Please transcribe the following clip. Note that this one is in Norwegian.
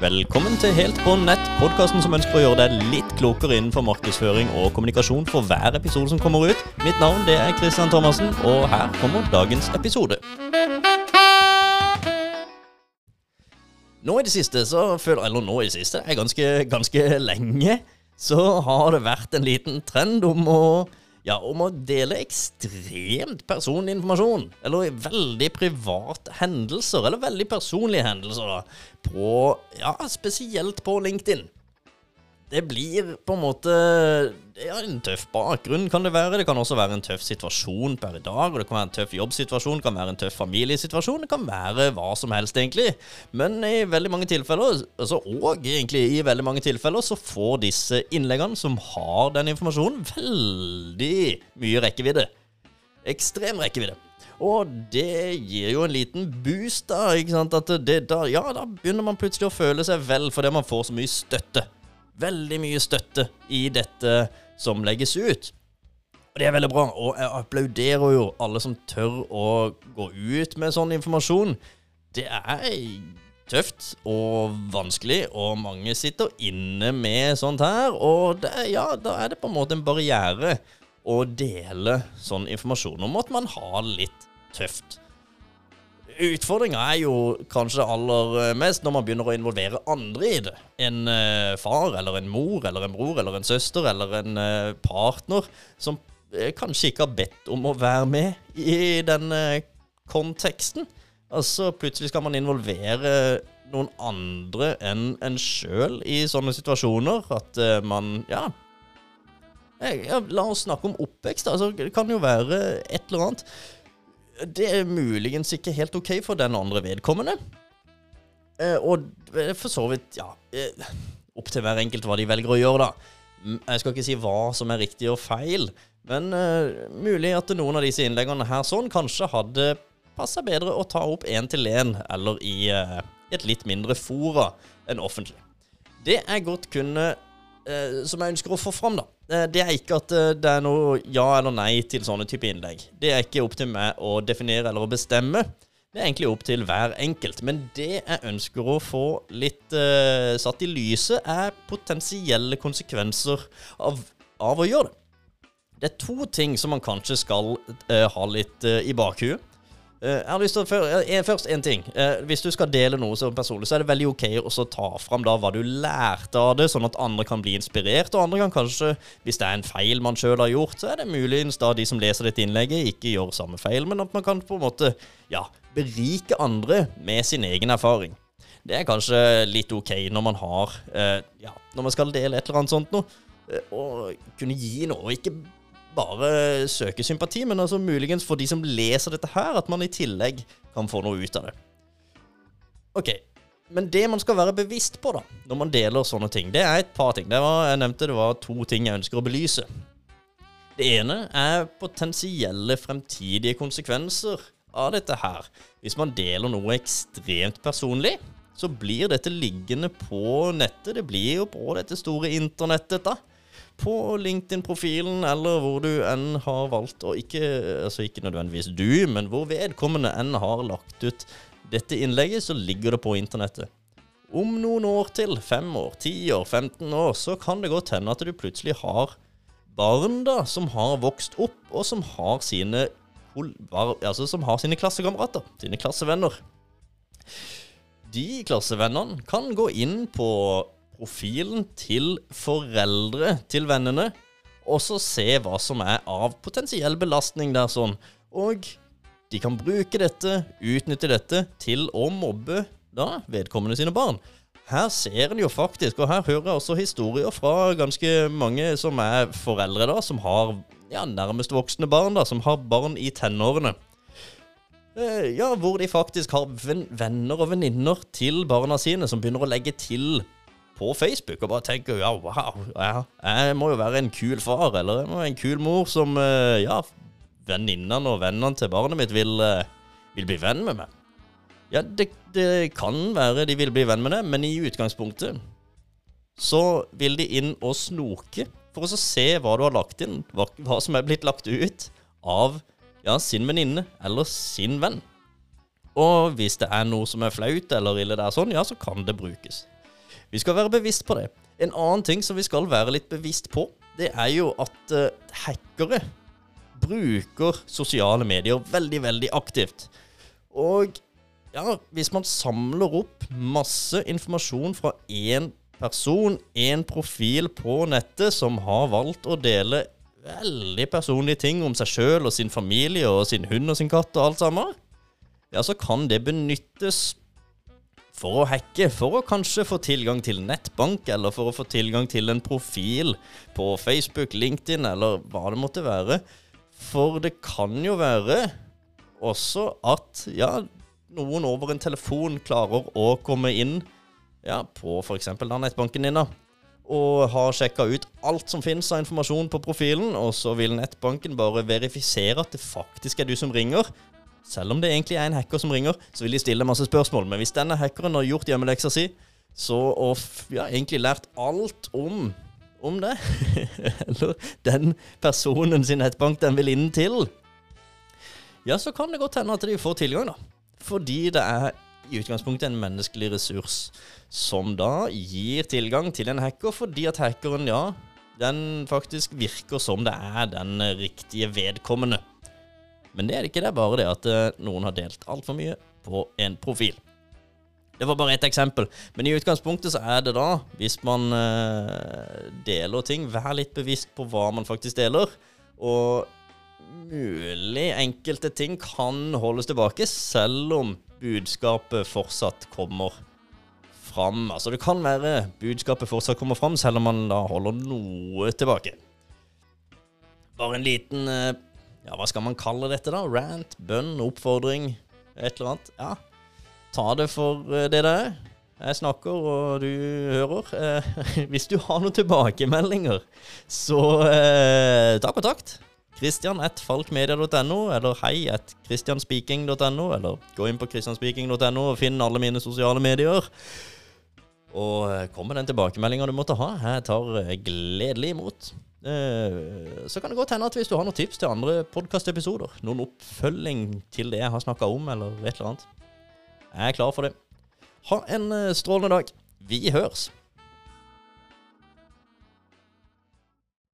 Velkommen til Helt på nett, podkasten som ønsker å gjøre deg litt klokere innenfor markedsføring og kommunikasjon for hver episode som kommer ut. Mitt navn det er Christian Thomassen, og her kommer dagens episode. Nå i det siste så føler Eller nå i det siste, er ganske, ganske lenge, så har det vært en liten trend om å ja, om å dele ekstremt personlig informasjon, eller veldig private hendelser, eller veldig personlige hendelser, da, på Ja, spesielt på LinkedIn det blir på en måte ja, en tøff bakgrunn, kan det være. Det kan også være en tøff situasjon per dag. og Det kan være en tøff jobbsituasjon, det kan være en tøff familiesituasjon. Det kan være hva som helst, egentlig. Men i veldig mange tilfeller, altså, og egentlig i veldig mange tilfeller, så får disse innleggene som har den informasjonen, veldig mye rekkevidde. Ekstrem rekkevidde. Og det gir jo en liten boost, da. ikke sant? Det, da, ja, da begynner man plutselig å føle seg vel fordi man får så mye støtte veldig mye støtte i dette som legges ut. Og det er veldig bra, og jeg applauderer jo alle som tør å gå ut med sånn informasjon. Det er tøft og vanskelig, og mange sitter inne med sånt her. Og det, ja, da er det på en måte en barriere å dele sånn informasjon om at man har litt tøft. Utfordringa er jo kanskje aller eh, mest når man begynner å involvere andre i det. En uh, far eller en mor eller en bror eller en søster eller en uh, partner som kanskje ikke har bedt om å være med i den konteksten. Altså plutselig skal man involvere noen andre enn en sjøl i sånne situasjoner. At man Ja. Ja, la oss snakke om oppvekst. Altså, det kan jo være et eller annet det er muligens ikke helt OK for den andre vedkommende. Eh, og for så vidt, ja eh, Opp til hver enkelt hva de velger å gjøre, da. Jeg skal ikke si hva som er riktig og feil, men eh, mulig at noen av disse innleggene her sånn kanskje hadde passa bedre å ta opp én til én, eller i uh, et litt mindre fora enn offentlig. Det jeg godt kunne Som jeg ønsker å få fram, da Eh, det er ikke at eh, det er noe ja eller nei til sånne type innlegg. Det er ikke opp til meg å definere eller å bestemme. Det er egentlig opp til hver enkelt. Men det jeg ønsker å få litt uh, satt i lyset, er potensielle konsekvenser av, av, å gjøre det. Det er to ting som man kanskje skal uh, ha litt uh, i bakhuet. Eh, jeg har lyst til å eh, Først én ting. Eh, hvis du skal dele noe som personlig, så er det veldig ok å ta fram da hva du lærte av det, sånn at andre kan bli inspirert. Og andre kan kanskje, hvis det er en feil man sjøl har gjort, så er det muligens da de som leser dette innlegget, ikke gjør samme feil, men at man kan på en måte ja, berike andre med sin egen erfaring. Det er kanskje litt ok når man har Ja, når man skal dele et eller annet sånt noe. Og kunne gi noe, ikke bare søke sympati, men altså muligens for de som leser dette her, at man i tillegg kan få noe ut av det. Ok, men det man skal være bevisst på da, når man deler sånne ting, det er et par ting. Det var, jeg nevnte det var to ting jeg ønsker å belyse. Det ene er potensielle fremtidige konsekvenser av dette her. Hvis man deler noe ekstremt personlig, så blir dette liggende på nettet. Det blir jo på dette store internettet. da på LinkedIn-profilen, eller hvor du enn har valgt å ikke Altså ikke nødvendigvis du, men hvor vedkommende enn har lagt ut dette innlegget, så ligger det på internettet. Om noen år til, fem år, ti år, 15 år, så kan det godt hende at du plutselig har barn da, som har vokst opp, og som har sine, altså, som har sine klassekamerater, sine klassevenner. De klassevennene kan gå inn på profilen til foreldre til vennene, og så se hva som er av potensiell belastning der sånn. Og de kan bruke dette, utnytte dette, til å mobbe da vedkommende sine barn. Her ser en jo faktisk, og her hører jeg også historier fra ganske mange som er foreldre, da, som har ja, nærmest voksne barn, da, som har barn i tenårene. Eh, ja, hvor de faktisk har venner og venninner til barna sine som begynner å legge til på Facebook og bare tenker ja, wow, ja, jeg må jo være en kul far eller jeg må være en kul mor som eh, ja, venninnene og vennene til barnet mitt vil, eh, vil bli venn med meg. Ja, det, det, kan være de vil bli venn med det, men i utgangspunktet så vil de inn og snoke for å se hva du har lagt inn, hva, hva som er blitt lagt ut av ja, sin venninne eller sin venn. Og hvis det er noe som er flaut eller ille der sånn, ja, så kan det brukes. Vi skal være bevisst på det. En annen ting som vi skal være litt bevisst på, det er jo at uh, hackere bruker sosiale medier veldig, veldig aktivt. Og ja, hvis man samler opp masse informasjon fra én person, én profil på nettet, som har valgt å dele veldig personlige ting om seg sjøl og sin familie og sin hund og sin katt og alt sammen, ja, så kan det benyttes for å hacke, for å kanskje få tilgang til nettbank, eller for å få tilgang til en profil på Facebook, LinkedIn, eller hva det måtte være. For det kan jo være også at ja, noen over en telefon klarer å komme inn ja, på f.eks. nettbanken din, da, og har sjekka ut alt som finnes av informasjon på profilen, og så vil nettbanken bare verifisere at det faktisk er du som ringer. Selv om det egentlig er en hacker som ringer, så vil de stille masse spørsmål. Men hvis denne hackeren har gjort hjemmeleksa si, så og ja, egentlig lært alt om om det, eller den personen sin nettbank den vil inn til, ja, så kan det godt hende at de får tilgang, da. Fordi det er i utgangspunktet en menneskelig ressurs som da gir tilgang til en hacker, fordi at hackeren, ja, den faktisk virker som det er den riktige vedkommende. Men det er ikke, det er bare det at eh, noen har delt altfor mye på en profil. Det var bare ett eksempel, men i utgangspunktet så er det da, hvis man uh, deler ting, vær litt bevisst på hva man faktisk deler. Og mulig enkelte ting kan holdes tilbake, selv om budskapet fortsatt kommer fram. Altså det kan være budskapet fortsatt kommer fram, selv om man da holder noe tilbake. Bare en liten uh, ja, hva skal man kalle dette, da? Rant, bønn, oppfordring, et eller annet. Ja, ta det for eh, det det er. Jeg snakker, og du hører. Eh, hvis du har noen tilbakemeldinger, så eh, ta kontakt. Christian at falkmedia.no, eller hei at christianspeaking.no, eller gå inn på christianspeaking.no og finn alle mine sosiale medier. Og eh, kom med den tilbakemeldinga du måtte ha. Jeg tar gledelig imot. Eh, så kan det godt hende at hvis du har noen tips til andre podkastepisoder, noen oppfølging til det jeg har snakka om, eller et eller annet, jeg er klar for det. Ha en eh, strålende dag. Vi høres.